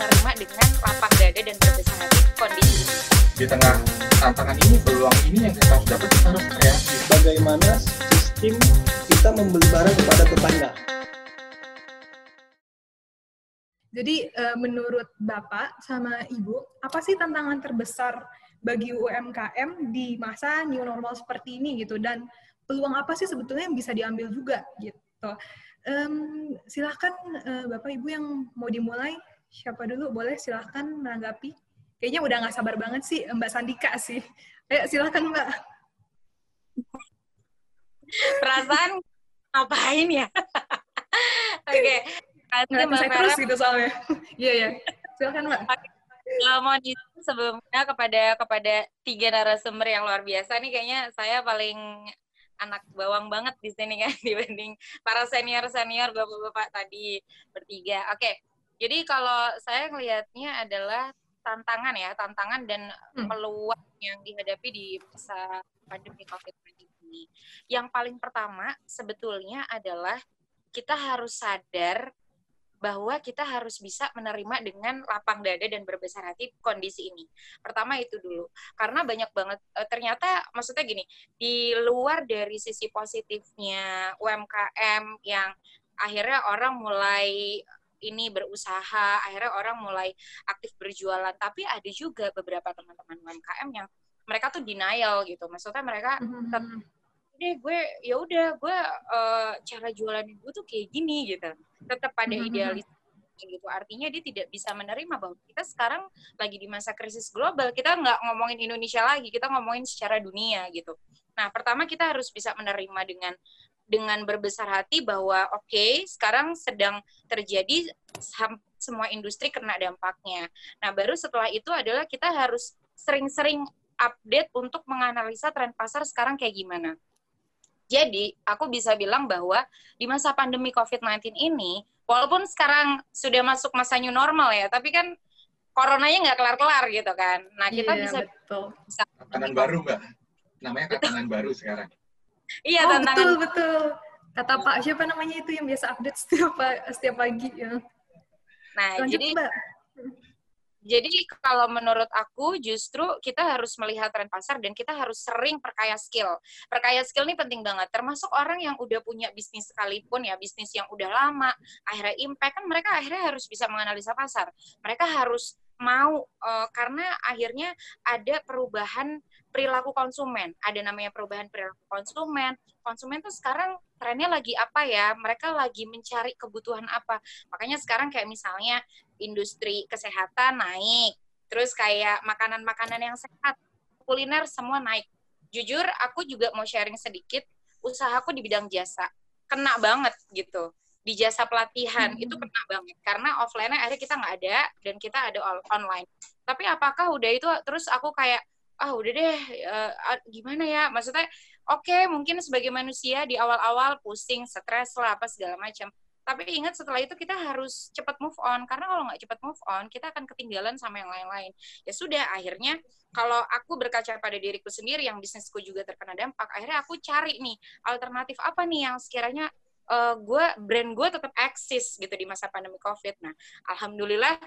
menerima dengan lapang dada dan berbesar hati kondisi ini. Di tengah tantangan ini, peluang ini yang kita harus dapat kita harus kreatif. Bagaimana sistem kita membeli barang kepada tetangga? Jadi uh, menurut Bapak sama Ibu, apa sih tantangan terbesar bagi UMKM di masa new normal seperti ini gitu dan peluang apa sih sebetulnya yang bisa diambil juga gitu. Um, silahkan uh, Bapak Ibu yang mau dimulai, siapa dulu boleh silahkan menanggapi. Kayaknya udah nggak sabar banget sih Mbak Sandika sih. Ayo silahkan Mbak. Perasaan ngapain ya? Oke. Okay. Nggak saya terus gitu soalnya. Iya, iya. Silahkan Mbak. Kalau mau sebelumnya kepada kepada tiga narasumber yang luar biasa nih kayaknya saya paling anak bawang banget di sini kan dibanding para senior senior bapak-bapak tadi bertiga. Oke, jadi kalau saya melihatnya adalah tantangan ya, tantangan dan hmm. peluang yang dihadapi di masa pandemi COVID-19 ini. Yang paling pertama sebetulnya adalah kita harus sadar bahwa kita harus bisa menerima dengan lapang dada dan berbesar hati kondisi ini. Pertama itu dulu. Karena banyak banget e, ternyata maksudnya gini, di luar dari sisi positifnya UMKM yang akhirnya orang mulai ini berusaha, akhirnya orang mulai aktif berjualan, tapi ada juga beberapa teman-teman UMKM yang mereka tuh denial gitu. Maksudnya mereka deh gue ya udah gue uh, cara jualan gue tuh kayak gini gitu. Tetap pada mm-hmm. idealis gitu. Artinya dia tidak bisa menerima bahwa kita sekarang lagi di masa krisis global. Kita nggak ngomongin Indonesia lagi kita ngomongin secara dunia gitu. Nah pertama kita harus bisa menerima dengan dengan berbesar hati bahwa oke okay, sekarang sedang terjadi semua industri kena dampaknya nah baru setelah itu adalah kita harus sering-sering update untuk menganalisa tren pasar sekarang kayak gimana jadi, aku bisa bilang bahwa di masa pandemi COVID-19 ini, walaupun sekarang sudah masuk masa new normal ya, tapi kan coronanya nggak kelar-kelar gitu kan. Nah, kita iya, bisa, betul. bisa tatanan baru, Mbak. Namanya tatanan baru sekarang. Iya, oh, tantangan. Betul, betul. Kata Pak, siapa namanya itu yang biasa update setiap setiap pagi ya. Nah, Lanjut, jadi Mbak. Jadi kalau menurut aku justru kita harus melihat tren pasar dan kita harus sering perkaya skill. Perkaya skill ini penting banget. Termasuk orang yang udah punya bisnis sekalipun ya, bisnis yang udah lama, akhirnya impact kan mereka akhirnya harus bisa menganalisa pasar. Mereka harus mau uh, karena akhirnya ada perubahan perilaku konsumen. Ada namanya perubahan perilaku konsumen. Konsumen tuh sekarang trennya lagi apa ya? Mereka lagi mencari kebutuhan apa. Makanya sekarang kayak misalnya industri kesehatan naik, terus kayak makanan-makanan yang sehat, kuliner semua naik. Jujur, aku juga mau sharing sedikit, usahaku di bidang jasa. Kena banget gitu. Di jasa pelatihan, hmm. itu kena banget. Karena offline-nya akhirnya kita nggak ada, dan kita ada online. Tapi apakah udah itu, terus aku kayak, ah udah deh, uh, gimana ya? Maksudnya, oke okay, mungkin sebagai manusia di awal-awal pusing, stres lah, apa segala macam. Tapi ingat setelah itu kita harus cepat move on karena kalau nggak cepat move on kita akan ketinggalan sama yang lain-lain. Ya sudah akhirnya kalau aku berkaca pada diriku sendiri yang bisnisku juga terkena dampak akhirnya aku cari nih alternatif apa nih yang sekiranya uh, gue brand gue tetap eksis gitu di masa pandemi covid. Nah alhamdulillah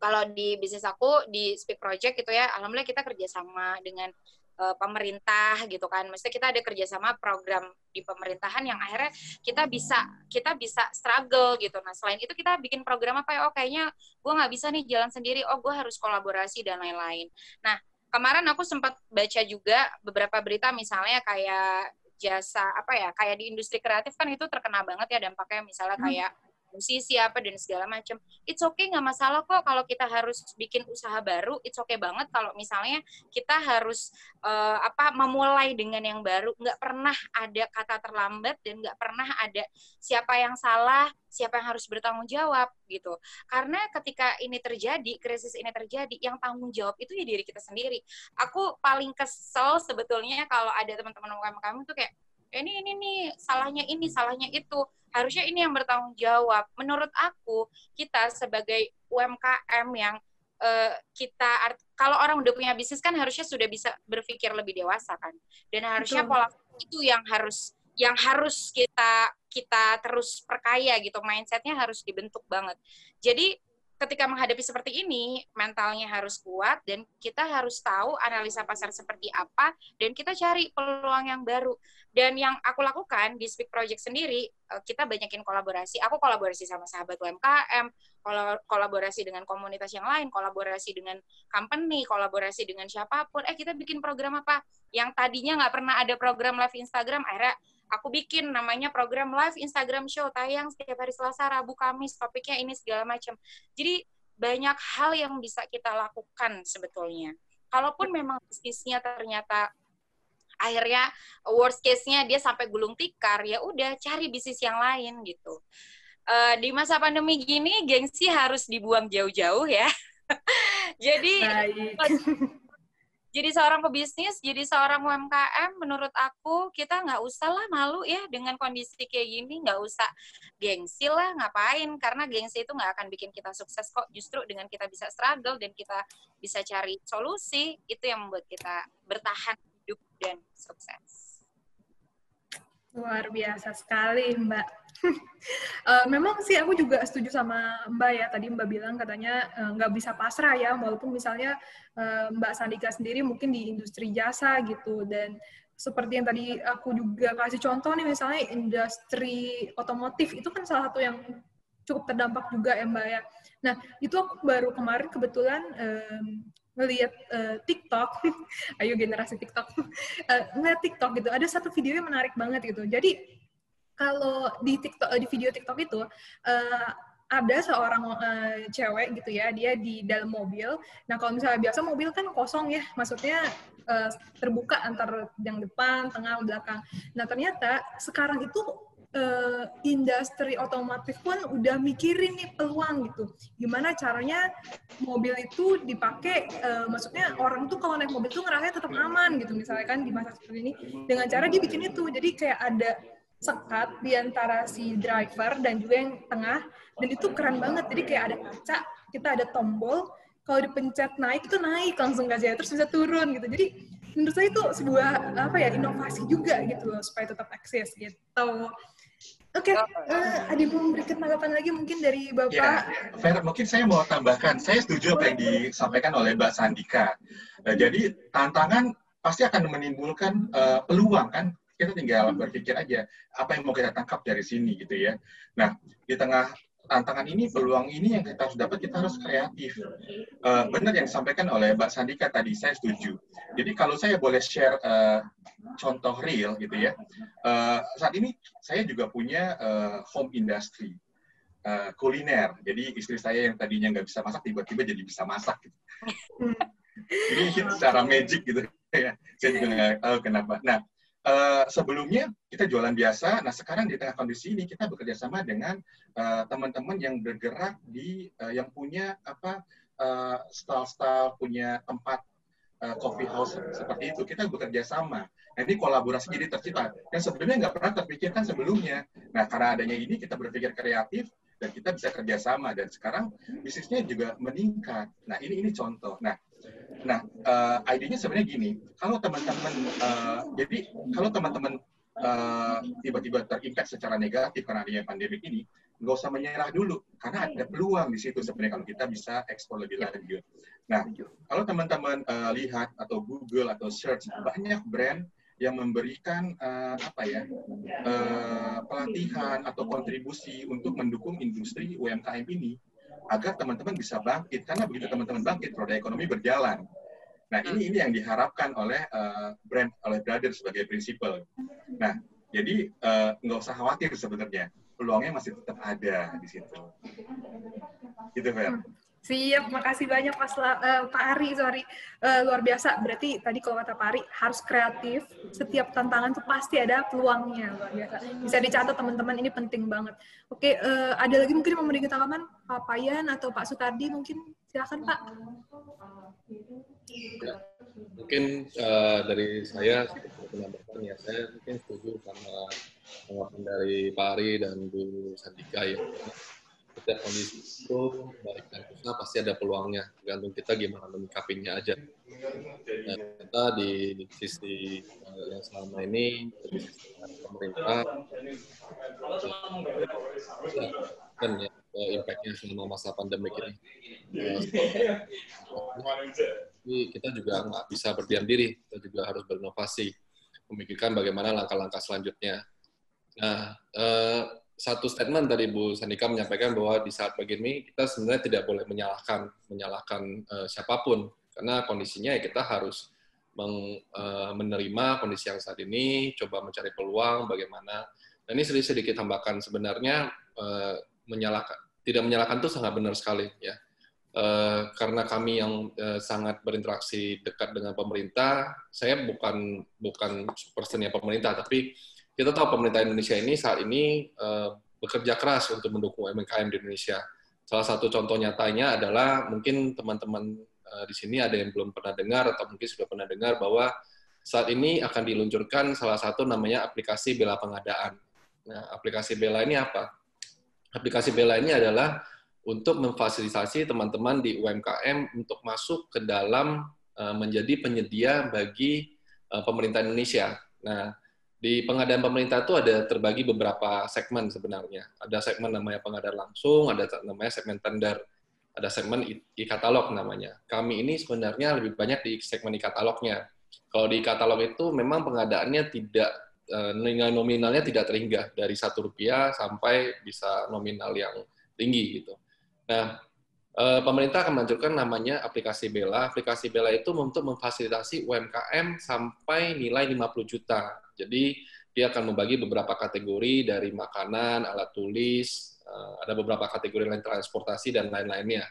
kalau di bisnis aku di Speak Project gitu ya, alhamdulillah kita kerjasama dengan uh, pemerintah gitu kan. Maksudnya kita ada kerjasama program di pemerintahan yang akhirnya kita bisa kita bisa struggle gitu. Nah selain itu kita bikin program apa ya? Oh kayaknya gue nggak bisa nih jalan sendiri. Oh gue harus kolaborasi dan lain-lain. Nah kemarin aku sempat baca juga beberapa berita misalnya kayak jasa apa ya kayak di industri kreatif kan itu terkena banget ya dampaknya misalnya hmm. Musisi apa dan segala macam it's okay nggak masalah kok kalau kita harus bikin usaha baru. It's okay banget kalau misalnya kita harus uh, apa memulai dengan yang baru. Nggak pernah ada kata terlambat dan nggak pernah ada siapa yang salah siapa yang harus bertanggung jawab gitu. Karena ketika ini terjadi krisis ini terjadi yang tanggung jawab itu ya diri kita sendiri. Aku paling kesel sebetulnya kalau ada teman-teman UMKM itu kayak ini ini nih salahnya ini salahnya itu. Harusnya ini yang bertanggung jawab. Menurut aku kita sebagai UMKM yang uh, kita kalau orang udah punya bisnis kan harusnya sudah bisa berpikir lebih dewasa kan. Dan harusnya Betul. pola itu yang harus yang harus kita kita terus perkaya gitu. Mindsetnya harus dibentuk banget. Jadi ketika menghadapi seperti ini, mentalnya harus kuat dan kita harus tahu analisa pasar seperti apa dan kita cari peluang yang baru. Dan yang aku lakukan di Speak Project sendiri, eh, kita banyakin kolaborasi. Aku kolaborasi sama sahabat UMKM, kolaborasi dengan komunitas yang lain, kolaborasi dengan company, kolaborasi dengan siapa pun. Eh kita bikin program apa? Yang tadinya nggak pernah ada program live Instagram, akhirnya aku bikin namanya program live Instagram show tayang setiap hari Selasa, Rabu, Kamis, topiknya ini segala macam. Jadi banyak hal yang bisa kita lakukan sebetulnya. Kalaupun memang bisnisnya ternyata akhirnya worst case-nya dia sampai gulung tikar, ya udah cari bisnis yang lain gitu. Uh, di masa pandemi gini, gengsi harus dibuang jauh-jauh ya. Jadi jadi seorang pebisnis, jadi seorang UMKM, menurut aku kita nggak usah lah malu ya dengan kondisi kayak gini, nggak usah gengsi lah, ngapain? Karena gengsi itu nggak akan bikin kita sukses kok. Justru dengan kita bisa struggle dan kita bisa cari solusi, itu yang membuat kita bertahan hidup dan sukses. Luar biasa sekali, Mbak. Uh, memang sih aku juga setuju sama Mbak ya. Tadi Mbak bilang katanya uh, nggak bisa pasrah ya, walaupun misalnya uh, Mbak Sandika sendiri mungkin di industri jasa gitu. Dan seperti yang tadi aku juga kasih contoh nih, misalnya industri otomotif, itu kan salah satu yang cukup terdampak juga ya Mbak ya. Nah, itu aku baru kemarin kebetulan um, ngelihat uh, TikTok, ayo generasi TikTok, uh, ngeliat TikTok gitu, ada satu video yang menarik banget gitu. Jadi kalau di TikTok di video TikTok itu uh, ada seorang uh, cewek gitu ya, dia di dalam mobil. Nah kalau misalnya biasa mobil kan kosong ya, maksudnya uh, terbuka antar yang depan, tengah, belakang. Nah ternyata sekarang itu uh, industri otomotif pun udah mikirin nih peluang gitu. Gimana caranya mobil itu dipakai, uh, maksudnya orang tuh kalau naik mobil tuh ngerasa tetap aman gitu. Misalnya kan di masa seperti ini, dengan cara dia bikin itu. Jadi kayak ada sekat di antara si driver dan juga yang tengah, dan itu keren banget. Jadi kayak ada kaca, kita ada tombol, kalau dipencet naik itu naik langsung gak terus bisa turun gitu. Jadi menurut saya itu sebuah apa ya inovasi juga gitu loh supaya tetap eksis gitu. Oke, okay. uh, eh, ada mau memberikan tanggapan lagi mungkin dari Bapak? Ya, Fer, mungkin saya mau tambahkan. Saya setuju apa yang disampaikan oleh Mbak Sandika. Nah, jadi tantangan pasti akan menimbulkan uh, peluang kan. Kita tinggal berpikir aja apa yang mau kita tangkap dari sini gitu ya. Nah, di tengah tantangan ini, peluang ini yang kita harus dapat, kita harus kreatif. Uh, benar yang disampaikan oleh Mbak Sandika tadi, saya setuju. Jadi kalau saya boleh share uh, contoh real gitu ya, uh, saat ini saya juga punya uh, home industry. Uh, kuliner, jadi istri saya yang tadinya nggak bisa masak tiba-tiba jadi bisa masak. Gitu. Ini secara magic gitu ya. Saya juga nggak tahu kenapa. Nah, Uh, sebelumnya kita jualan biasa, nah sekarang di tengah kondisi ini kita bekerja sama dengan eh, teman-teman uh, yang bergerak di uh, yang punya apa uh, style-style punya tempat uh, coffee house seperti itu kita bekerja sama. Nah, ini kolaborasi jadi tercipta yang sebelumnya nggak pernah terpikirkan sebelumnya. Nah karena adanya ini kita berpikir kreatif dan kita bisa kerjasama dan sekarang bisnisnya juga meningkat. Nah ini ini contoh. Nah Nah, uh, idenya sebenarnya gini, kalau teman-teman, uh, jadi kalau teman-teman uh, tiba-tiba terimpact secara negatif karena adanya pandemi ini, nggak usah menyerah dulu, karena ada peluang di situ sebenarnya kalau kita bisa ekspor lebih lanjut. Nah, kalau teman-teman uh, lihat atau Google atau search, banyak brand yang memberikan uh, apa ya uh, pelatihan atau kontribusi untuk mendukung industri UMKM ini agar teman-teman bisa bangkit karena begitu teman-teman bangkit roda ekonomi berjalan. Nah ini ini yang diharapkan oleh uh, brand oleh Brother sebagai prinsipal. Nah jadi uh, usah khawatir sebenarnya peluangnya masih tetap ada di situ. Gitu Fer. Siap, makasih banyak Mas uh, Pak Ari, sorry. Uh, luar biasa, berarti tadi kalau kata Pak Ari, harus kreatif, setiap tantangan tuh pasti ada peluangnya, luar biasa. Bisa dicatat teman-teman, ini penting banget. Oke, uh, ada lagi mungkin yang memberi tanggapan? Pak Payan atau Pak Sutardi mungkin? Silakan Pak. Ya, mungkin uh, dari saya, penambahan ya, saya mungkin setuju sama tanggapan dari Pak Ari dan Bu Sandika ya setiap kondisi itu baik dan susah pasti ada peluangnya tergantung kita gimana menyikapinya aja nah, kita di sisi uh, yang selama ini dari sisi pemerintah kan ya uh, impact-nya selama masa pandemi ini. Jadi kita juga nggak bisa berdiam diri, kita juga harus berinovasi, memikirkan bagaimana langkah-langkah selanjutnya. Nah, uh, satu statement dari Bu Sandika menyampaikan bahwa di saat begini kita sebenarnya tidak boleh menyalahkan menyalahkan uh, siapa pun karena kondisinya ya kita harus meng, uh, menerima kondisi yang saat ini, coba mencari peluang bagaimana. Dan ini sedikit sedikit tambahkan sebenarnya uh, menyalahkan tidak menyalahkan itu sangat benar sekali ya. Uh, karena kami yang uh, sangat berinteraksi dekat dengan pemerintah, saya bukan bukan personnya pemerintah, tapi kita tahu pemerintah Indonesia ini saat ini uh, bekerja keras untuk mendukung UMKM di Indonesia. Salah satu contoh nyatanya adalah mungkin teman-teman uh, di sini ada yang belum pernah dengar atau mungkin sudah pernah dengar bahwa saat ini akan diluncurkan salah satu namanya aplikasi bela pengadaan. Nah, aplikasi bela ini apa? Aplikasi bela ini adalah untuk memfasilitasi teman-teman di UMKM untuk masuk ke dalam uh, menjadi penyedia bagi pemerintah Indonesia. Nah, di pengadaan pemerintah itu ada terbagi beberapa segmen sebenarnya. Ada segmen namanya pengadaan langsung, ada namanya segmen tender, ada segmen e-katalog namanya. Kami ini sebenarnya lebih banyak di segmen e-katalognya. Kalau di katalog itu memang pengadaannya tidak eh, nilai nominalnya tidak terhingga dari satu rupiah sampai bisa nominal yang tinggi gitu. Nah, pemerintah akan meluncurkan namanya aplikasi Bela. Aplikasi Bela itu untuk memfasilitasi UMKM sampai nilai 50 juta jadi dia akan membagi beberapa kategori dari makanan, alat tulis, eh, ada beberapa kategori lain transportasi dan lain-lainnya.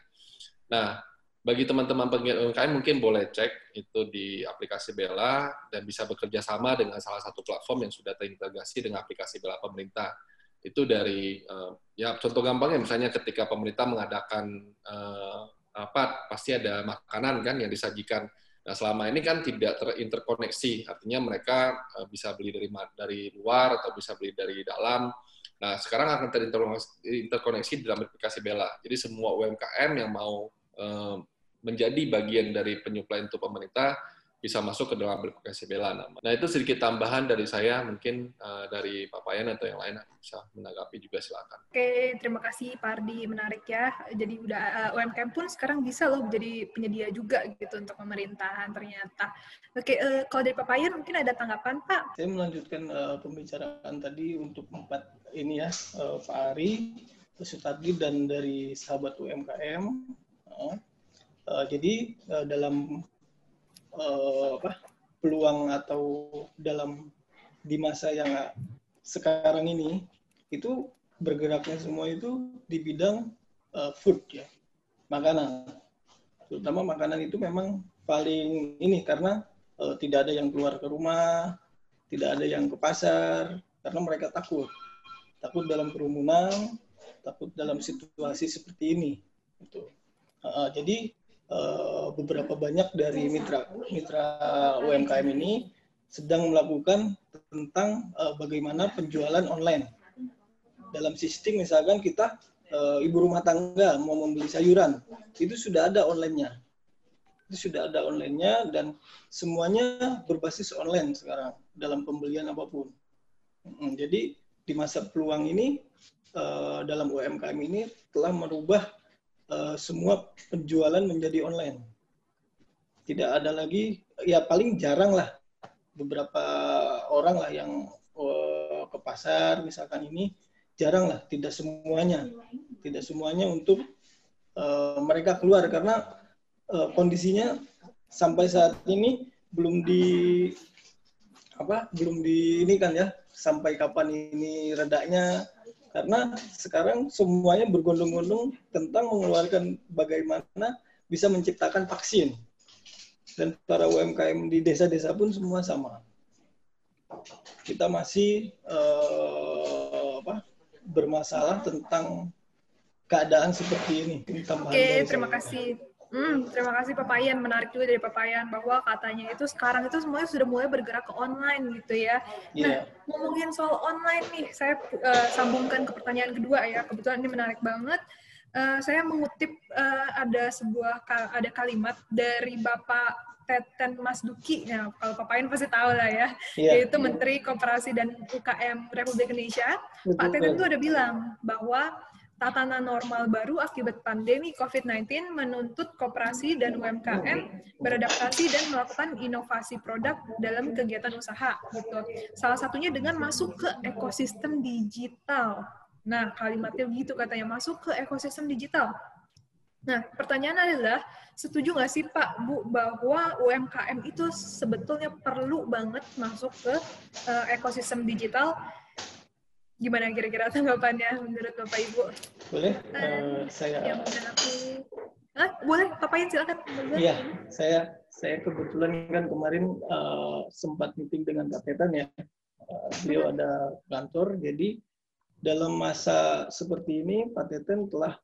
Nah, bagi teman-teman penggiat UMKM mungkin boleh cek itu di aplikasi Bella dan bisa bekerja sama dengan salah satu platform yang sudah terintegrasi dengan aplikasi Bella pemerintah. Itu dari eh, ya contoh gampangnya misalnya ketika pemerintah mengadakan uh, apa pasti ada makanan kan yang disajikan Nah, selama ini kan tidak terinterkoneksi, artinya mereka eh, bisa beli dari dari luar atau bisa beli dari dalam. Nah, sekarang akan terinterkoneksi dalam aplikasi Bella. Jadi semua UMKM yang mau eh, menjadi bagian dari penyuplai untuk pemerintah bisa masuk ke dalam aplikasi Bela nama. Nah itu sedikit tambahan dari saya, mungkin uh, dari Pak Payan atau yang lain bisa menanggapi juga silakan. Oke, terima kasih Pak Ardi, menarik ya. Jadi udah uh, UMKM pun sekarang bisa loh jadi penyedia juga gitu untuk pemerintahan ternyata. Oke, uh, kalau dari Pak Payan mungkin ada tanggapan Pak? Saya melanjutkan uh, pembicaraan tadi untuk empat ini ya, uh, Pak Ari, Sutadi dan dari sahabat UMKM. Uh, uh, jadi uh, dalam uh, apa peluang atau dalam di masa yang sekarang ini itu bergeraknya semua itu di bidang uh, food ya makanan. Terutama makanan itu memang paling ini karena uh, tidak ada yang keluar ke rumah tidak ada yang ke pasar karena mereka takut. Takut dalam kerumunan takut dalam situasi seperti ini. Uh, jadi Eh, beberapa banyak dari mitra mitra UMKM ini sedang melakukan tentang uh, bagaimana penjualan online. Dalam sistem misalkan kita uh, ibu rumah tangga mau membeli sayuran, itu sudah ada online-nya. Itu sudah ada online-nya dan semuanya berbasis online sekarang dalam pembelian apa pun. Jadi di masa peluang ini uh, dalam UMKM ini telah merubah uh, semua penjualan menjadi online. Tidak ada lagi, ya paling jarang lah beberapa orang lah yang uh, ke pasar misalkan ini jarang lah, tidak semuanya, tidak semuanya untuk uh, mereka keluar karena kondisinya sampai saat ini belum di apa belum di ini kan ya sampai kapan ini redaknya karena sekarang semuanya bergondong-gondong tentang mengeluarkan bagaimana bisa menciptakan vaksin. Dan para UMKM di desa-desa pun semua sama. Kita masih uh, apa, bermasalah tentang keadaan seperti ini. Oke, okay, terima kasih. Hmm, terima kasih Papayan. Menarik juga dari Papayan bahwa katanya itu sekarang itu semuanya sudah mulai bergerak ke online gitu ya. Yeah. Nah, ngomongin soal online nih, saya uh, sambungkan ke pertanyaan kedua ya. Kebetulan ini menarik banget. Uh, saya mengutip uh, ada sebuah ada kalimat dari Bapak Teten Mas Duki, ya, kalau Papayan pasti tahu lah ya, yeah. yaitu Menteri Koperasi dan UKM Republik Indonesia. Betul. Pak Teten itu ada bilang bahwa tatanan normal baru akibat pandemi COVID-19 menuntut koperasi dan UMKM beradaptasi dan melakukan inovasi produk dalam kegiatan usaha. Gitu. Salah satunya dengan masuk ke ekosistem digital. Nah, kalimatnya begitu katanya, masuk ke ekosistem digital. Nah, pertanyaan adalah, setuju nggak sih Pak, Bu, bahwa UMKM itu sebetulnya perlu banget masuk ke uh, ekosistem digital Gimana kira-kira tanggapannya menurut Bapak Ibu? Boleh, uh, saya... Yang aku... Ah, boleh, Papain silakan. Iya, saya saya kebetulan kan kemarin uh, sempat meeting dengan Kapetan ya. Uh, beliau ada kantor, jadi dalam masa seperti ini Pak Teten telah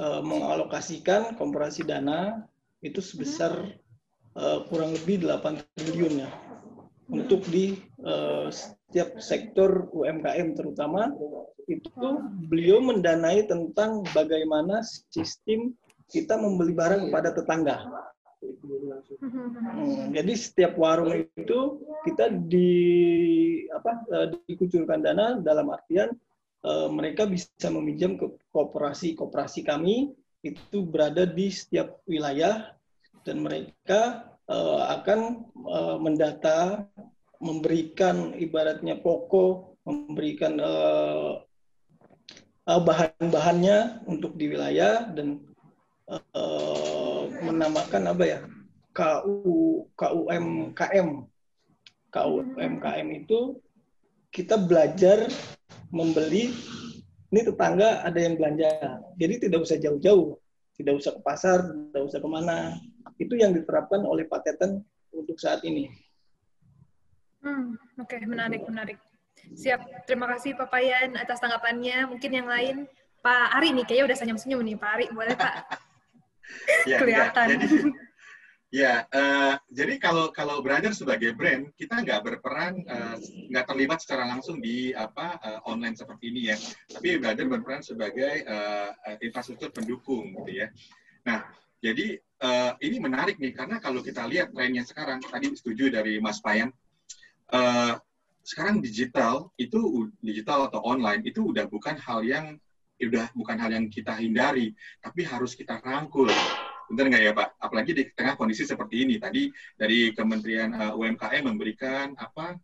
uh, mengalokasikan komporasi dana itu sebesar uh, kurang lebih 8 triliun ya untuk di uh, setiap sektor UMKM terutama itu beliau mendanai tentang bagaimana sistem kita membeli barang kepada tetangga. Hmm, jadi setiap warung itu kita di apa uh, dikucurkan dana dalam artian uh, mereka bisa meminjam ke kooperasi kooperasi kami itu berada di setiap wilayah dan mereka uh, akan uh, mendata memberikan ibaratnya pokok, memberikan uh, bahan-bahannya untuk di wilayah dan uh, menamakan apa ya KU KUMKM KUMKM itu kita belajar membeli ini tetangga ada yang belanja jadi tidak usah jauh-jauh tidak usah ke pasar tidak usah ke mana. Itu yang diterapkan oleh Pak Teten untuk saat ini Hmm, Oke, okay, menarik, menarik. Siap. Terima kasih Pak Payan atas tanggapannya. Mungkin yang lain, Pak Ari nih, kayaknya udah senyum-senyum nih. Pak Ari, boleh Pak? ya, Kelihatan. Ya, jadi, ya uh, jadi kalau kalau brother sebagai brand, kita nggak berperan, uh, nggak terlibat secara langsung di apa uh, online seperti ini ya. Tapi brother berperan sebagai uh, infrastruktur pendukung, gitu ya. Nah, jadi uh, ini menarik nih, karena kalau kita lihat trennya sekarang, tadi setuju dari Mas Payan, uh, sekarang digital itu digital atau online itu udah bukan hal yang udah bukan hal yang kita hindari, tapi harus kita rangkul. Benar nggak ya Pak? Apalagi di tengah kondisi seperti ini. Tadi dari Kementerian uh, eh, UMKM memberikan apa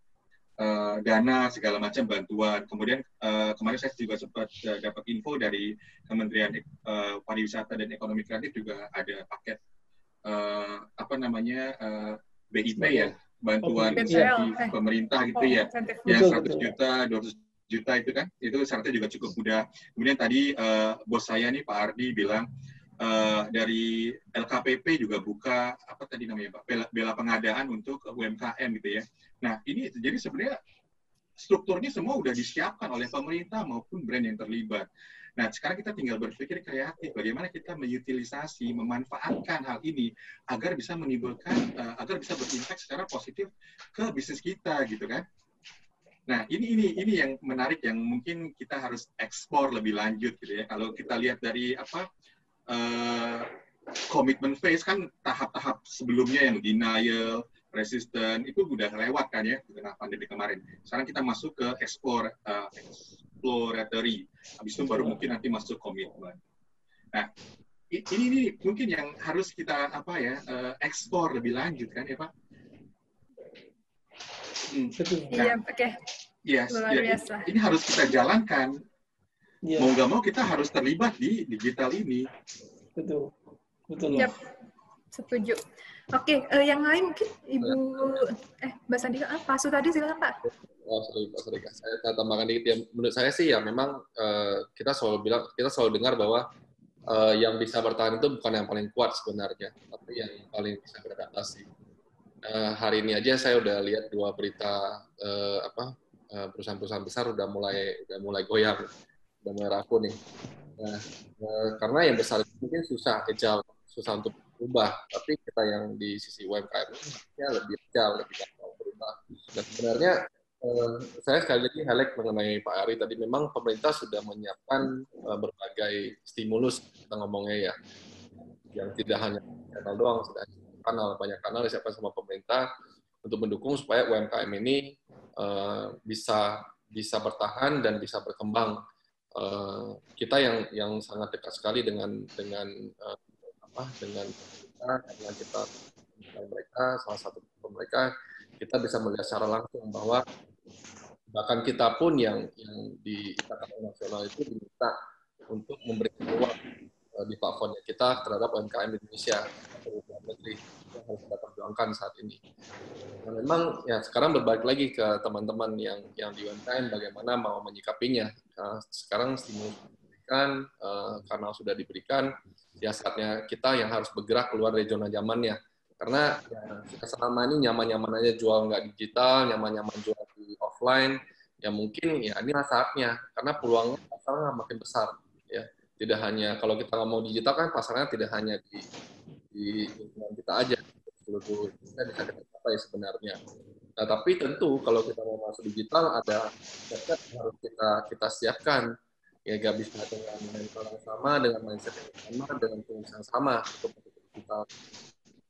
uh, dana segala macam bantuan. Kemudian uh, kemarin saya juga sempat uh, dapat info dari Kementerian uh, Pariwisata dan Ekonomi Kreatif juga ada paket uh, apa namanya uh, BIP ya bantuan oh, insentif eh. pemerintah gitu oh, ya, yang 100 juta, 200 juta itu kan, itu syaratnya juga cukup mudah. Kemudian tadi uh, bos saya nih Pak Ardi bilang uh, dari LKPP juga buka apa tadi namanya Pak bela, bela pengadaan untuk UMKM gitu ya. Nah ini jadi sebenarnya strukturnya semua udah disiapkan oleh pemerintah maupun brand yang terlibat. Nah, sekarang kita tinggal berpikir kreatif bagaimana kita mengutilisasi, memanfaatkan hal ini agar bisa menimbulkan, uh, agar bisa berimpact secara positif ke bisnis kita, gitu kan? Nah, ini ini ini yang menarik yang mungkin kita harus ekspor lebih lanjut, gitu ya. Kalau kita lihat dari apa uh, komitmen phase kan tahap-tahap sebelumnya yang denial, resisten itu udah lewat kan ya dengan pandemi kemarin. Sekarang kita masuk ke ekspor uh, exploratory. Habis itu baru mungkin nanti masuk komitmen. Nah, ini, ini mungkin yang harus kita apa ya uh, ekspor lebih lanjut kan ya Pak? Hmm. Iya, oke. Okay. Yes, ya, ini harus kita jalankan. Yeah. Mau nggak mau kita harus terlibat di digital ini. Betul, betul. Yep. Setuju. Oke, uh, yang lain mungkin Ibu eh Mbak Sandika, ah, Pak Su tadi silakan Pak. Oh, sorry Pak Sandika. Saya tambahkan dikit ya. Menurut saya sih ya memang uh, kita selalu bilang kita selalu dengar bahwa uh, yang bisa bertahan itu bukan yang paling kuat sebenarnya, tapi yang paling bisa beradaptasi. Uh, hari ini aja saya udah lihat dua berita uh, apa perusahaan-perusahaan besar udah mulai udah mulai goyang, udah mulai rapuh nih. Nah, uh, karena yang besar mungkin susah agile, susah untuk berubah, tapi kita yang di sisi UMKM ya lebih agile, lebih gampang berubah. Dan sebenarnya eh, saya sekali lagi highlight mengenai Pak Ari tadi memang pemerintah sudah menyiapkan eh, berbagai stimulus kita ngomongnya ya, yang tidak hanya channel doang, sudah kanal banyak kanal disiapkan sama pemerintah untuk mendukung supaya UMKM ini eh, bisa bisa bertahan dan bisa berkembang. Uh, kita yang yang sangat dekat sekali dengan dengan uh, apa dengan kita dengan kita mereka salah satu mereka kita bisa melihat secara langsung bahwa bahkan kita pun yang yang di Ikatan Nasional itu diminta untuk memberikan ruang uh, di platformnya kita terhadap UMKM Indonesia atau negeri yang harus kita perjuangkan saat ini. Nah, memang ya sekarang berbalik lagi ke teman-teman yang yang di UMKM bagaimana mau menyikapinya. Nah, sekarang stimulus diberikan uh, karena sudah diberikan ya saatnya kita yang harus bergerak keluar dari zona nyamannya karena ya, selama ini nyaman-nyaman aja jual nggak digital, nyaman-nyaman jual di offline, ya mungkin ya ini saatnya karena peluangnya pasarnya makin besar ya. Tidak hanya kalau kita ngomong digital kan pasarnya tidak hanya di di lingkungan kita aja, seluruh kita bisa capai sebenarnya. Nah, tapi tentu kalau kita mau masuk digital ada harus kita kita siapkan ya gak bisa dengan mental yang sama, dengan mindset yang sama, dengan tools yang sama untuk digital.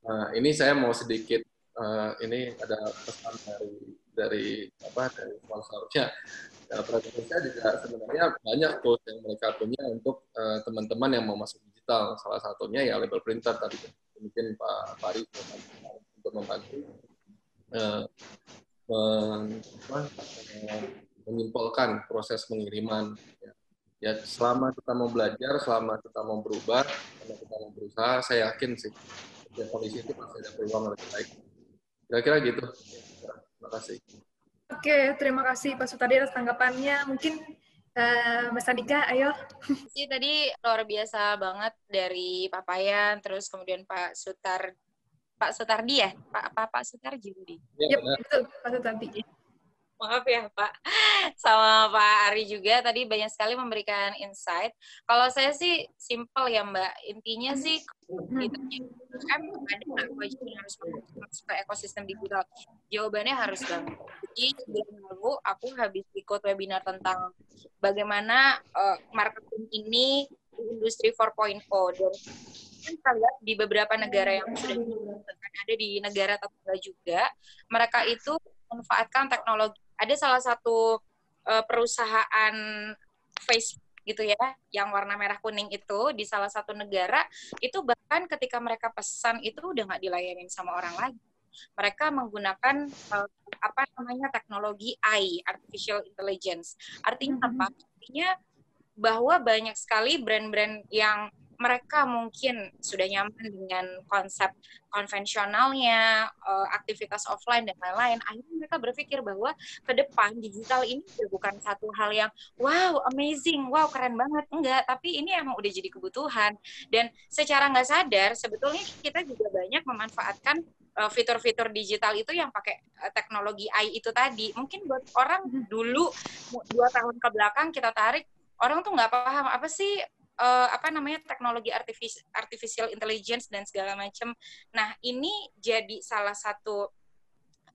Nah, ini saya mau sedikit uh, ini ada pesan dari dari apa dari sponsornya. Nah, saya juga sebenarnya banyak tools yang mereka punya untuk uh, teman-teman yang mau masuk digital. Salah satunya ya label printer tadi mungkin Pak Pari untuk membantu uh, men, apa, menyimpulkan proses pengiriman. Ya. Ya selama kita mau belajar, selama kita mau berubah, selama kita mau berusaha, saya yakin sih dan kondisi itu pasti ada peluang lebih baik. Kira-kira gitu. Terima kasih. Oke, terima kasih Pak Sutadi atas tanggapannya. Mungkin uh, Mas Andika, ayo. Sih tadi luar biasa banget dari Pak Payan, terus kemudian Pak Sutar Pak Sutardi ya? Pak Pak, Pak Sutarji. Ya, yep, betul, Pak Sutardi maaf ya Pak, sama Pak Ari juga tadi banyak sekali memberikan insight. Kalau saya sih simple ya Mbak, intinya sih kita kan ada yang harus masuk ke ekosistem digital. Jawabannya harus banget. Jadi bulan lalu aku habis ikut webinar tentang bagaimana uh, marketing ini di industri 4.0 dan kita lihat di beberapa negara yang sudah ada di negara tetangga juga, mereka itu memanfaatkan teknologi ada salah satu uh, perusahaan Facebook gitu ya, yang warna merah kuning itu di salah satu negara itu bahkan ketika mereka pesan itu udah nggak dilayanin sama orang lagi. Mereka menggunakan uh, apa namanya teknologi AI, artificial intelligence. Artinya mm -hmm. apa? Artinya bahwa banyak sekali brand-brand yang mereka mungkin sudah nyaman dengan konsep konvensionalnya, uh, aktivitas offline dan lain-lain. Akhirnya mereka berpikir bahwa ke depan digital ini bukan satu hal yang wow amazing, wow keren banget, enggak. Tapi ini emang udah jadi kebutuhan. Dan secara nggak sadar sebetulnya kita juga banyak memanfaatkan uh, fitur-fitur digital itu yang pakai uh, teknologi AI itu tadi. Mungkin buat orang hmm. dulu dua tahun ke belakang kita tarik orang tuh nggak paham apa sih uh, apa namanya teknologi artificial, artificial intelligence dan segala macam. Nah ini jadi salah satu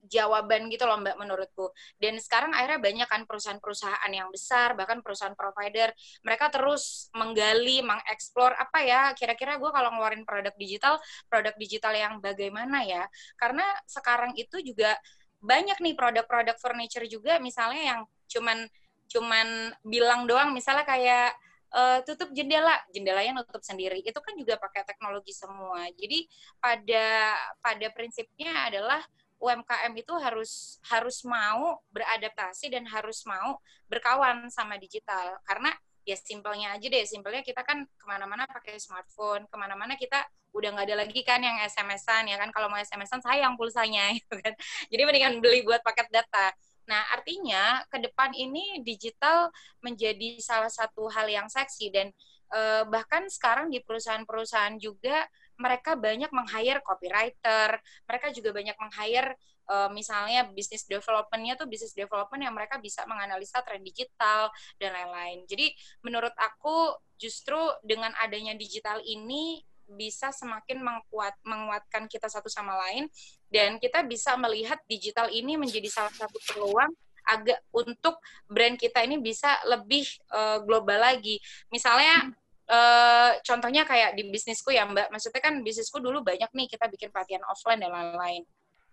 jawaban gitu loh Mbak menurutku. Dan sekarang akhirnya banyak kan perusahaan-perusahaan yang besar, bahkan perusahaan provider, mereka terus menggali, mengeksplor apa ya, kira-kira gue kalau ngeluarin produk digital, produk digital yang bagaimana ya. Karena sekarang itu juga banyak nih produk-produk furniture juga misalnya yang cuman cuman bilang doang misalnya kayak uh, tutup jendela, jendelanya nutup sendiri. Itu kan juga pakai teknologi semua. Jadi pada pada prinsipnya adalah UMKM itu harus harus mau beradaptasi dan harus mau berkawan sama digital. Karena ya simpelnya aja deh. Simpelnya kita kan ke mana-mana pakai smartphone ke mana-mana kita udah nggak ada lagi kan yang SMS-an ya kan? Kalau mau SMS-an sayang pulsanya gitu kan? Jadi mendingan beli buat paket data Nah, artinya ke depan ini digital menjadi salah satu hal yang seksi dan eh, bahkan sekarang di perusahaan-perusahaan juga mereka banyak meng-hire copywriter, mereka juga banyak meng-hire uh, misalnya bisnis development-nya tuh bisnis development yang mereka bisa menganalisa tren digital dan lain-lain. Jadi menurut aku justru dengan adanya digital ini bisa semakin menguat, menguatkan kita satu sama lain dan kita bisa melihat digital ini menjadi salah satu peluang agak untuk brand kita ini bisa lebih uh, global lagi. Misalnya uh, contohnya kayak di bisnisku ya Mbak, maksudnya kan bisnisku dulu banyak nih kita bikin pelatihan offline dan lain-lain.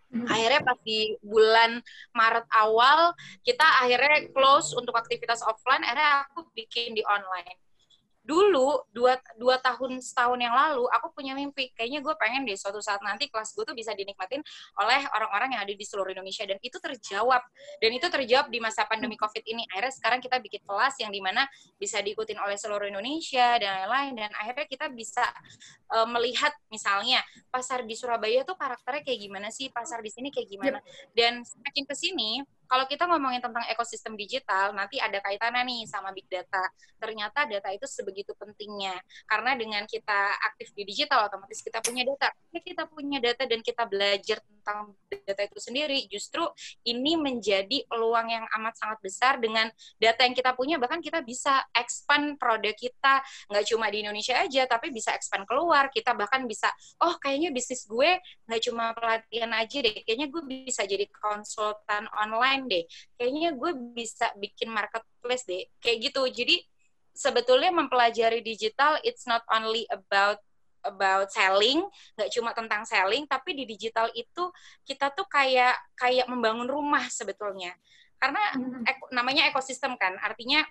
Hmm. Akhirnya pas di bulan Maret awal kita akhirnya close untuk aktivitas offline, akhirnya aku bikin di online dulu dua, dua tahun setahun yang lalu aku punya mimpi. Kayaknya gue pengen deh suatu saat nanti kelas gue tuh bisa dinikmatin oleh orang-orang yang ada di seluruh Indonesia. Dan itu terjawab. Dan itu terjawab di masa pandemi covid ini. Akhirnya sekarang kita bikin kelas yang di mana bisa diikutin oleh seluruh Indonesia dan lain-lain. Dan akhirnya kita bisa uh, melihat misalnya pasar di Surabaya tuh karakternya kayak gimana sih? Pasar di sini kayak gimana? Dan semakin ke sini kalau kita ngomongin tentang ekosistem digital, nanti ada kaitannya nih sama big data. Ternyata data itu sebegitu pentingnya. Karena dengan kita aktif di digital, otomatis kita punya data. Ketika kita punya data dan kita belajar tentang data itu sendiri, justru ini menjadi peluang yang amat sangat besar dengan data yang kita punya, bahkan kita bisa expand produk kita, nggak cuma di Indonesia aja, tapi bisa expand keluar. Kita bahkan bisa, oh kayaknya bisnis gue nggak cuma pelatihan aja deh, kayaknya gue bisa jadi konsultan online online deh kayaknya gue bisa bikin marketplace deh kayak gitu jadi sebetulnya mempelajari digital it's not only about about selling, nggak cuma tentang selling, tapi di digital itu kita tuh kayak kayak membangun rumah sebetulnya. Karena hmm. ek, namanya ekosistem kan, artinya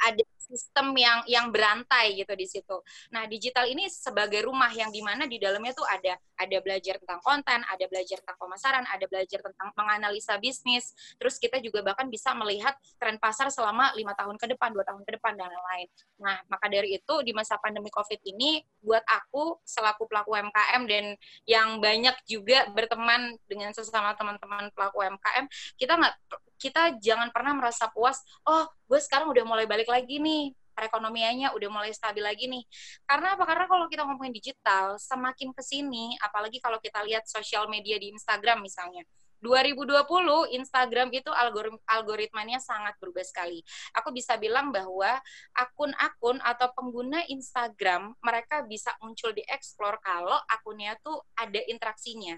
ada sistem yang yang berantai gitu di situ. Nah, digital ini sebagai rumah yang di mana di dalamnya tuh ada ada belajar tentang konten, ada belajar tentang pemasaran, ada belajar tentang menganalisa bisnis. Terus kita juga bahkan bisa melihat tren pasar selama lima tahun ke depan, dua tahun ke depan dan lain-lain. Nah, maka dari itu di masa pandemi COVID ini buat aku selaku pelaku UMKM dan yang banyak juga berteman dengan sesama teman-teman pelaku UMKM, kita nggak kita jangan pernah merasa puas, oh gue sekarang udah mulai balik lagi nih, perekonomiannya udah mulai stabil lagi nih. Karena apa? Karena kalau kita ngomongin digital, semakin ke sini, apalagi kalau kita lihat sosial media di Instagram misalnya, 2020 Instagram itu algoritmanya sangat berubah sekali. Aku bisa bilang bahwa akun-akun atau pengguna Instagram mereka bisa muncul di explore kalau akunnya tuh ada interaksinya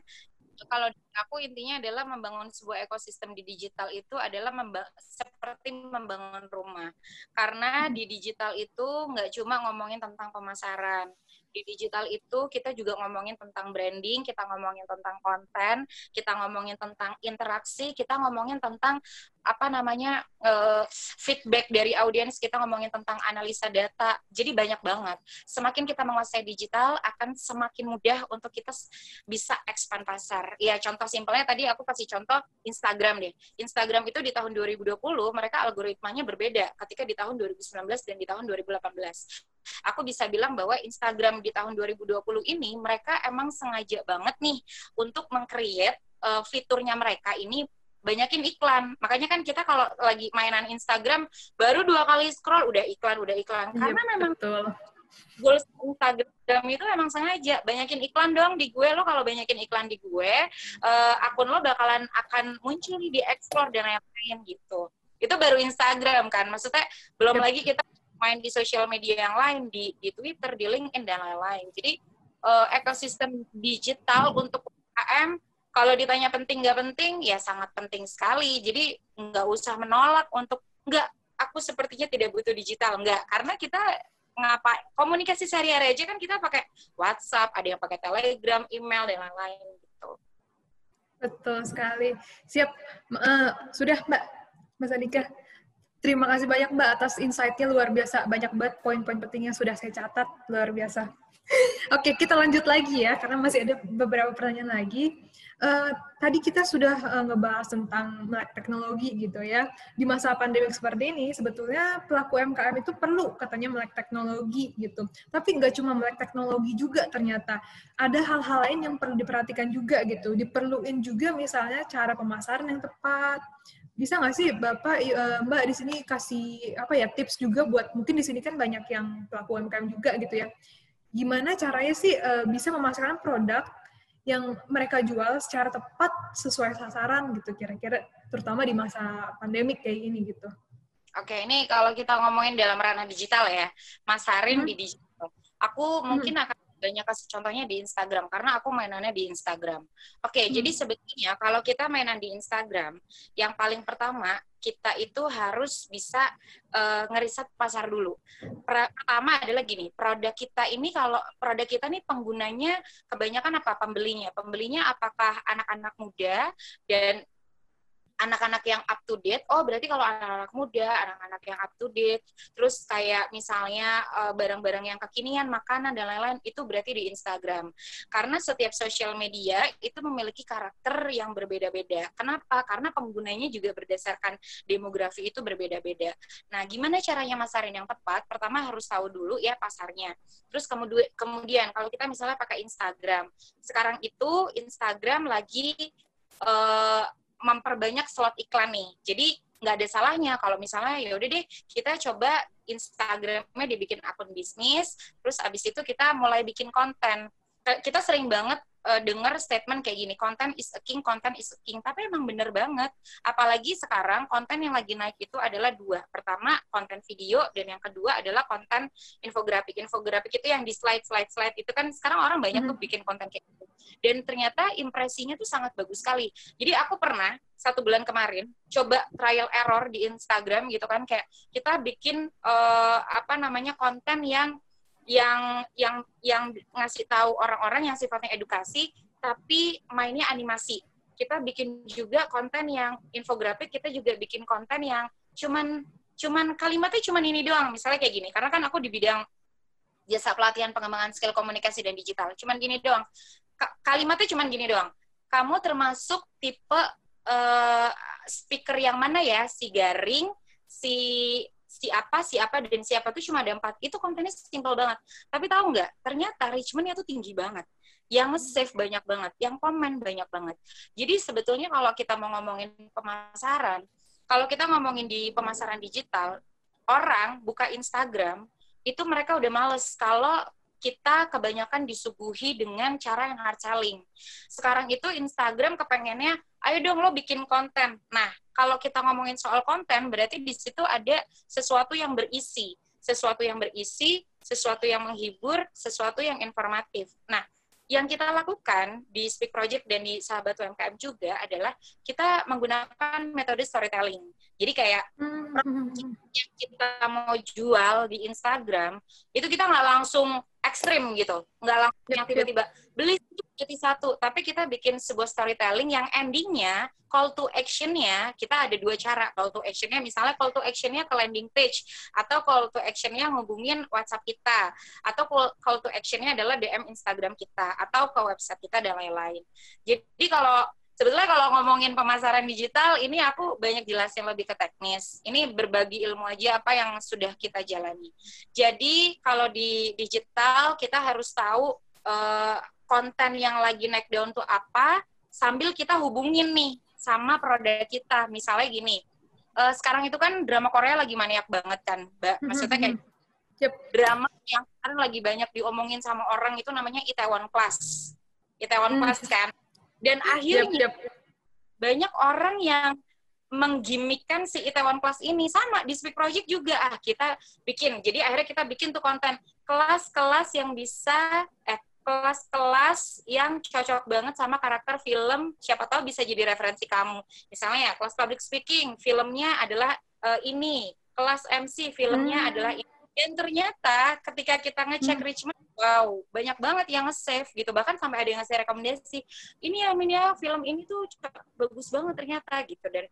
kalau aku intinya adalah membangun sebuah ekosistem di digital itu adalah memba seperti membangun rumah. Karena di digital itu nggak cuma ngomongin tentang pemasaran di digital itu kita juga ngomongin tentang branding, kita ngomongin tentang konten, kita ngomongin tentang interaksi, kita ngomongin tentang apa namanya uh, feedback dari audiens, kita ngomongin tentang analisa data. Jadi banyak banget. Semakin kita menguasai digital akan semakin mudah untuk kita bisa expand pasar. Ya contoh simpelnya tadi aku kasih contoh Instagram deh. Instagram itu di tahun 2020 mereka algoritmanya berbeda ketika di tahun 2019 dan di tahun 2018 aku bisa bilang bahwa Instagram di tahun 2020 ini mereka emang sengaja banget nih untuk meng-create uh, fiturnya mereka ini banyakin iklan. Makanya kan kita kalau lagi mainan Instagram baru dua kali scroll udah iklan, udah iklan. Iya, Karena memang betul. goals Instagram itu emang sengaja banyakin iklan dong di gue lo kalau banyakin iklan di gue uh, akun lo bakalan akan muncul di explore dan lain-lain gitu. Itu baru Instagram kan. Maksudnya belum yep. lagi kita main di sosial media yang lain di di Twitter, di LinkedIn dan lain-lain. Jadi uh, ekosistem digital untuk UMKM kalau ditanya penting nggak penting ya sangat penting sekali. Jadi nggak usah menolak untuk nggak aku sepertinya tidak butuh digital nggak karena kita ngapa komunikasi sehari-hari aja kan kita pakai WhatsApp, ada yang pakai Telegram, email dan lain-lain gitu. Betul sekali. Siap. Uh, sudah Mbak Mas Adika. Terima kasih banyak Mbak atas insight-nya luar biasa. Banyak banget poin-poin pentingnya sudah saya catat, luar biasa. Oke, kita lanjut lagi ya, karena masih ada beberapa pertanyaan lagi. Uh, tadi kita sudah uh, ngebahas tentang teknologi gitu ya. Di masa pandemi seperti ini, sebetulnya pelaku MKM itu perlu katanya melek teknologi gitu. Tapi nggak cuma melek teknologi juga ternyata. Ada hal-hal lain yang perlu diperhatikan juga gitu. Diperluin juga misalnya cara pemasaran yang tepat, bisa nggak sih bapak uh, mbak di sini kasih apa ya tips juga buat mungkin di sini kan banyak yang pelaku UMKM juga gitu ya gimana caranya sih uh, bisa memasarkan produk yang mereka jual secara tepat sesuai sasaran gitu kira-kira terutama di masa pandemik kayak ini gitu oke ini kalau kita ngomongin dalam ranah digital ya masarin hmm. di digital aku mungkin hmm. akan banyak kasih contohnya di Instagram karena aku mainannya di Instagram. Oke, okay, hmm. jadi sebetulnya kalau kita mainan di Instagram, yang paling pertama kita itu harus bisa uh, ngeriset pasar dulu. Pertama adalah gini, produk kita ini kalau produk kita nih penggunanya kebanyakan apa pembelinya? Pembelinya apakah anak-anak muda dan anak-anak yang up to date, oh berarti kalau anak-anak muda, anak-anak yang up to date, terus kayak misalnya eh, barang-barang uh, yang kekinian, makanan dan lain-lain, itu berarti di Instagram. Karena setiap sosial media itu memiliki karakter yang berbeda-beda. Kenapa? Karena penggunanya juga berdasarkan demografi itu berbeda-beda. Nah, gimana caranya masarin yang tepat? Pertama harus tahu dulu ya pasarnya. Terus kemudian, kemudian kalau kita misalnya pakai Instagram, sekarang itu Instagram lagi uh, memperbanyak slot iklan nih. Jadi nggak ada salahnya kalau misalnya ya udah deh kita coba Instagramnya dibikin akun bisnis, terus abis itu kita mulai bikin konten. Kita sering banget uh, dengar statement kayak gini, konten is a king, konten is a king. Tapi emang bener banget. Apalagi sekarang konten yang lagi naik itu adalah dua. Pertama, konten video, dan yang kedua adalah konten infografik. Infografik itu yang di slide, slide, slide. Itu kan sekarang orang banyak tuh hmm. bikin konten kayak gitu. Dan ternyata impresinya tuh sangat bagus sekali. Jadi aku pernah satu bulan kemarin coba trial error di Instagram gitu kan kayak kita bikin uh, apa namanya konten yang yang yang yang ngasih tahu orang-orang yang sifatnya edukasi tapi mainnya animasi. Kita bikin juga konten yang infografik, kita juga bikin konten yang cuman cuman kalimatnya cuman ini doang. Misalnya kayak gini, karena kan aku di bidang jasa pelatihan pengembangan skill komunikasi dan digital. Cuman gini doang. Kalimatnya cuman gini doang. Kamu termasuk tipe uh, speaker yang mana ya? Si garing, si si apa, si apa, dan siapa itu cuma ada empat. Itu kontennya simpel banget. Tapi tahu nggak? Ternyata Richmondnya tuh tinggi banget. Yang save banyak banget, yang komen banyak banget. Jadi sebetulnya kalau kita mau ngomongin pemasaran, kalau kita ngomongin di pemasaran digital, orang buka Instagram, itu mereka udah males kalau kita kebanyakan disuguhi dengan cara yang hard selling. Sekarang itu Instagram kepengennya, ayo dong lo bikin konten. Nah, kalau kita ngomongin soal konten, berarti di situ ada sesuatu yang berisi. Sesuatu yang berisi, sesuatu yang menghibur, sesuatu yang informatif. Nah, yang kita lakukan di Speak Project dan di Sahabat UMKM juga adalah kita menggunakan metode storytelling. Jadi kayak hmm. yang kita mau jual di Instagram, itu kita nggak langsung ekstrim gitu. Nggak langsung yang tiba-tiba beli jadi satu. Tapi kita bikin sebuah storytelling yang endingnya call to actionnya kita ada dua cara. Call to actionnya misalnya call to actionnya ke landing page atau call to actionnya ngubungin WhatsApp kita atau call to actionnya adalah DM Instagram kita atau ke website kita dan lain-lain. Jadi kalau sebetulnya kalau ngomongin pemasaran digital ini aku banyak jelasin lebih ke teknis. Ini berbagi ilmu aja apa yang sudah kita jalani. Jadi kalau di digital kita harus tahu uh, konten yang lagi naik daun tuh apa sambil kita hubungin nih sama produk kita. Misalnya gini, uh, sekarang itu kan drama Korea lagi maniak banget kan, Mbak. Maksudnya kayak yep. drama yang sekarang lagi banyak diomongin sama orang itu namanya Itaewon Class. Itaewon Class kan dan akhirnya yep, yep. banyak orang yang menggimikkan si Itaewon Class ini. Sama di Speak Project juga. Ah kita bikin. Jadi akhirnya kita bikin tuh konten. Kelas-kelas yang bisa eh kelas-kelas yang cocok banget sama karakter film. Siapa tahu bisa jadi referensi kamu. Misalnya ya kelas public speaking filmnya adalah uh, ini. Kelas MC filmnya hmm. adalah ini dan ternyata ketika kita ngecek hmm. Richmond, wow, banyak banget yang nge-save gitu. Bahkan sampai ada yang ngasih rekomendasi, ini ya, ini ya, film ini tuh bagus banget ternyata gitu. Dan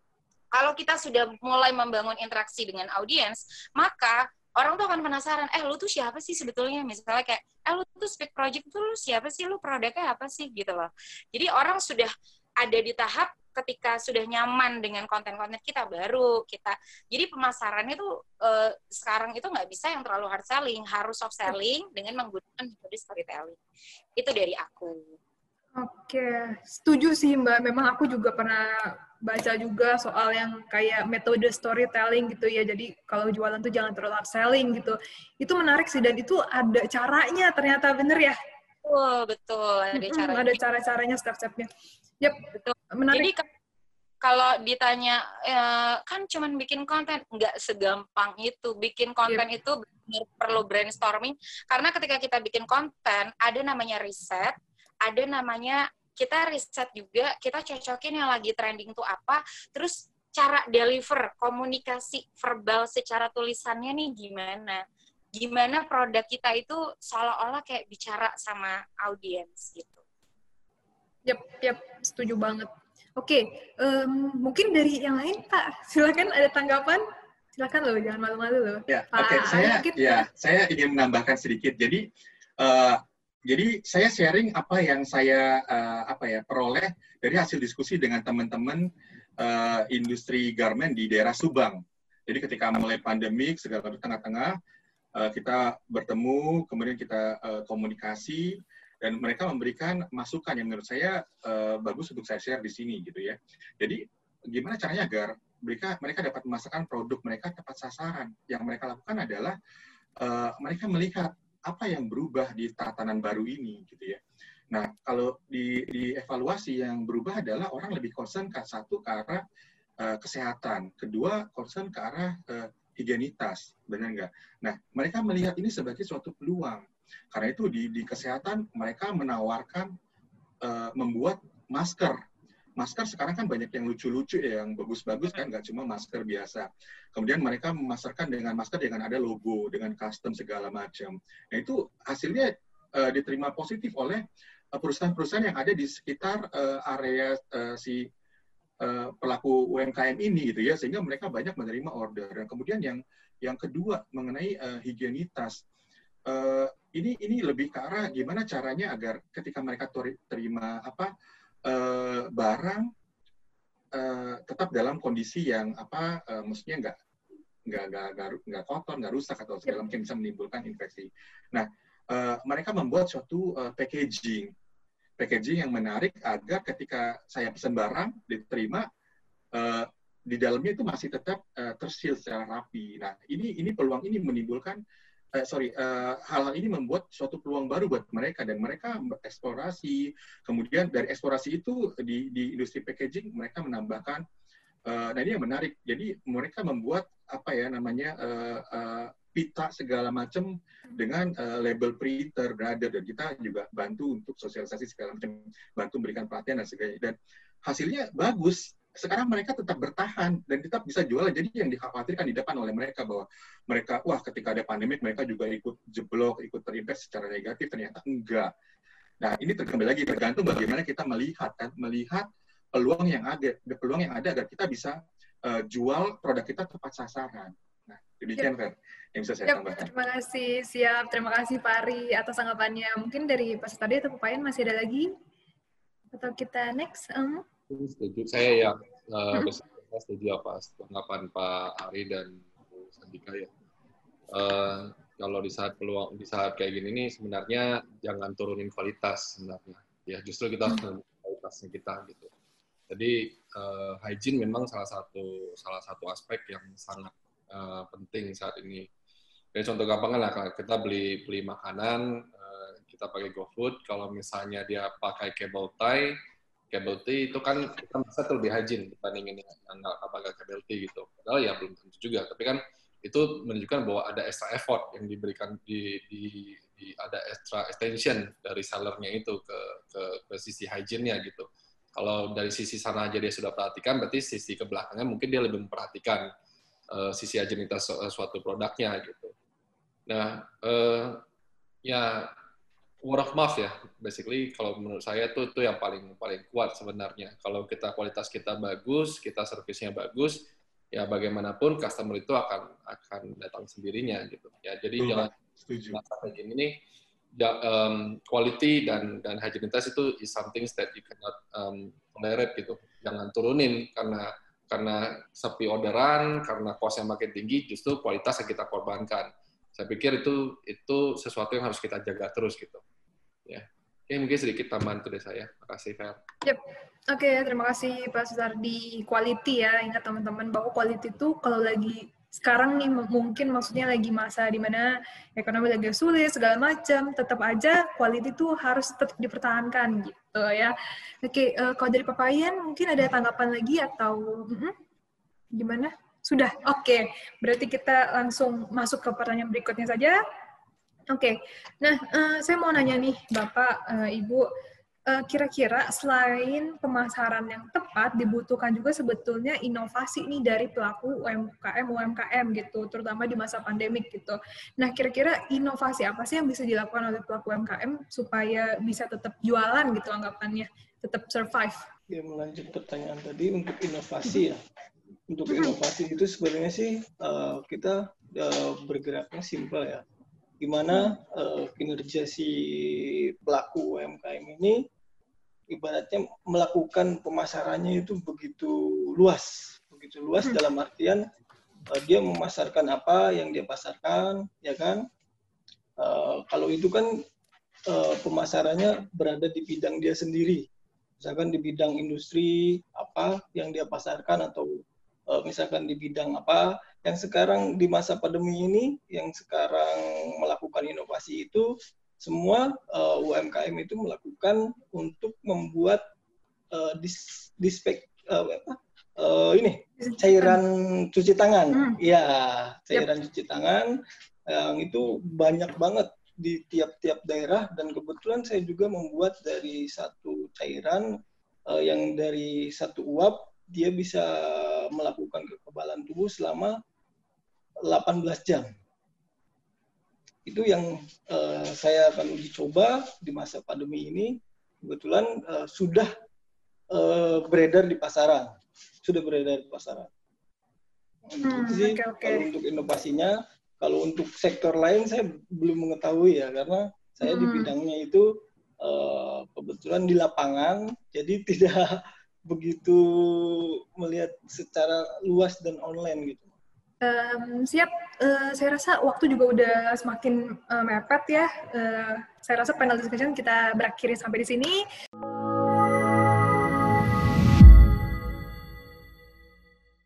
kalau kita sudah mulai membangun interaksi dengan audiens, maka orang tuh akan penasaran, eh lu tuh siapa sih sebetulnya? Misalnya kayak, eh lu tuh speak project tuh lu siapa sih? Lu produknya apa sih? Gitu loh. Jadi orang sudah ada di tahap ketika sudah nyaman dengan konten-konten kita baru kita jadi pemasarannya tuh uh, sekarang itu nggak bisa yang terlalu hard selling harus soft selling dengan menggunakan metode storytelling. Itu dari aku. Oke setuju sih mbak. Memang aku juga pernah baca juga soal yang kayak metode storytelling gitu ya. Jadi kalau jualan tuh jangan terlalu hard selling gitu. Itu menarik sih dan itu ada caranya ternyata bener ya Betul, betul. Ada cara. Ada cara-caranya, step-stepnya. Yep, betul. Menarik. Jadi kalau ditanya e, kan cuman bikin konten, nggak segampang itu. Bikin konten yep. itu perlu brainstorming karena ketika kita bikin konten ada namanya riset, ada namanya kita riset juga, kita cocokin yang lagi trending tuh apa, terus cara deliver komunikasi verbal secara tulisannya nih gimana? Gimana produk kita itu seolah-olah kayak bicara sama audiens gitu. Yap, yap, setuju banget. Oke, um, mungkin dari yang lain Pak, silakan ada tanggapan. Silakan loh, jangan malu-malu loh. Ya, oke, okay. saya mungkin, ya, saya ingin menambahkan sedikit. Jadi uh, jadi saya sharing apa yang saya uh, apa ya peroleh dari hasil diskusi dengan teman-teman uh, industri garment di daerah Subang. Jadi ketika mulai pandemik segala di tengah-tengah uh, kita bertemu, kemudian kita uh, komunikasi dan mereka memberikan masukan yang menurut saya uh, bagus untuk saya share di sini gitu ya. Jadi gimana caranya agar mereka mereka dapat memasarkan produk mereka tepat sasaran. Yang mereka lakukan adalah uh, mereka melihat apa yang berubah di tatanan baru ini gitu ya. Nah, kalau di, di evaluasi yang berubah adalah orang lebih concern ke satu ke arah uh, kesehatan, kedua concern ke arah uh, higienitas, benar nggak? Nah, mereka melihat ini sebagai suatu peluang karena itu di, di kesehatan mereka menawarkan uh, membuat masker. Masker sekarang kan banyak yang lucu-lucu ya, yang bagus-bagus kan, nggak cuma masker biasa. Kemudian mereka memasarkan dengan masker dengan ada logo, dengan custom segala macam. Nah itu hasilnya uh, diterima positif oleh eh, perusahaan-perusahaan yang ada di sekitar uh, area uh, si uh, pelaku UMKM ini gitu ya, sehingga mereka banyak menerima order. Dan kemudian yang yang kedua mengenai uh, higienitas. Uh, ini ini lebih ke arah gimana caranya agar ketika mereka terima apa uh, barang uh, tetap dalam kondisi yang apa uh, maksudnya nggak nggak nggak nggak kotor nggak rusak atau segala macam bisa menimbulkan infeksi. Nah uh, mereka membuat suatu uh, packaging packaging yang menarik agar ketika saya pesan barang diterima uh, di dalamnya itu masih tetap uh, tersil secara rapi. Nah ini ini peluang ini menimbulkan uh, sorry uh, hal-hal ini membuat suatu peluang baru buat mereka. Dan mereka bereksplorasi. Kemudian dari eksplorasi itu di di industri packaging mereka menambahkan uh, nah ini yang menarik. Jadi mereka membuat apa ya namanya uh, uh, pita segala macam dengan uh, label printer berada dan kita juga bantu untuk sosialisasi segala macam bantu memberikan pelatihan dan sebagainya dan hasilnya bagus sekarang mereka tetap bertahan dan tetap bisa jualan. Jadi yang dikhawatirkan di depan oleh mereka bahwa mereka, wah ketika ada pandemik mereka juga ikut jeblok, ikut terinvest secara negatif, ternyata enggak. Nah ini kembali lagi tergantung bagaimana kita melihat kan, melihat peluang yang ada, peluang yang ada agar kita bisa uh, jual produk kita tepat sasaran. Demikian Fer yang bisa saya tambahkan. Terima kasih, siap. Terima kasih Pak Ari atas tanggapannya. Mungkin dari Pak tadi atau Pak Payan masih ada lagi? Atau kita next? Um setuju. Saya yang uh, saya setuju apa tanggapan Pak Ari dan Bu Sandika ya. Uh, kalau di saat peluang di saat kayak gini nih sebenarnya jangan turunin kualitas sebenarnya. Ya justru kita harus hmm. kualitasnya kita gitu. Jadi uh, hygiene memang salah satu salah satu aspek yang sangat uh, penting saat ini. Jadi contoh gampang lah kita beli beli makanan uh, kita pakai GoFood kalau misalnya dia pakai cable tie cable T itu kan kita merasa lebih hygiene dibandingin yang nggak pakai cable T gitu. Padahal ya belum tentu juga. Tapi kan itu menunjukkan bahwa ada extra effort yang diberikan di, di, di ada extra extension dari sellernya itu ke, ke, ke sisi hygiene-nya gitu. Kalau dari sisi sana aja dia sudah perhatikan, berarti sisi ke belakangnya mungkin dia lebih memperhatikan uh, sisi hygienitas suatu produknya gitu. Nah, uh, ya word of mouth ya, basically kalau menurut saya tuh itu yang paling paling kuat sebenarnya. Kalau kita kualitas kita bagus, kita servisnya bagus, ya bagaimanapun customer itu akan akan datang sendirinya gitu. Ya jadi jangan masa kayak nih, ya, um, quality dan dan hygienitas itu is something that you cannot um, tolerate gitu. Jangan turunin karena karena sepi orderan, karena cost yang makin tinggi, justru kualitas yang kita korbankan. Saya pikir itu itu sesuatu yang harus kita jaga terus gitu ya Oke, mungkin sedikit tambahan itu dari saya. Terima kasih, Fer. Yep. Oke, okay, terima kasih Pak Sutardi. Quality ya, ingat teman-teman bahwa quality itu kalau lagi sekarang nih mungkin maksudnya lagi masa di mana ekonomi lagi sulit segala macam, tetap aja quality itu harus tetap dipertahankan gitu ya. Oke, okay, uh, kalau dari Papayan mungkin ada tanggapan lagi atau -huh. gimana? Sudah, oke. Okay. Berarti kita langsung masuk ke pertanyaan berikutnya saja. Oke, okay. nah uh, saya mau nanya nih Bapak, uh, Ibu, kira-kira selain pemasaran yang tepat, dibutuhkan juga sebetulnya inovasi nih dari pelaku UMKM, UMKM gitu, terutama di masa pandemik gitu. Nah, kira-kira inovasi apa sih yang bisa dilakukan oleh pelaku UMKM supaya bisa tetap jualan gitu anggapannya, tetap survive? Ya, melanjut pertanyaan tadi untuk inovasi ya untuk inovasi itu sebenarnya sih uh, kita uh, bergeraknya simpel ya. Gimana uh, kinerja si pelaku UMKM ini ibaratnya melakukan pemasarannya itu begitu luas, begitu luas hmm. dalam artian uh, dia memasarkan apa yang dia pasarkan, ya kan? Uh, kalau itu kan uh, pemasarannya berada di bidang dia sendiri, misalkan di bidang industri apa yang dia pasarkan atau uh, misalkan di bidang apa yang sekarang di masa pandemi ini yang sekarang melakukan inovasi itu semua uh, eh, UMKM itu melakukan untuk membuat uh, dis, dispek uh, apa uh, ini cairan cuci tangan hmm. ya cairan yep. cuci tangan yang itu banyak banget di tiap-tiap daerah dan kebetulan saya juga membuat dari satu cairan uh, yang dari satu uap dia bisa melakukan kekebalan tubuh selama 18 jam. Itu yang uh, saya akan uji coba di masa pandemi ini. Kebetulan uh, sudah uh, beredar di pasaran. Sudah beredar di pasaran. Hmm, sih okay, okay. kalau untuk inovasinya. Kalau untuk sektor lain saya belum mengetahui ya karena saya hmm. di bidangnya itu uh, kebetulan di lapangan, jadi tidak begitu melihat secara luas dan online gitu. Um, siap, uh, saya rasa waktu juga udah semakin uh, mepet ya. Uh, saya rasa panel discussion kita berakhir sampai di sini.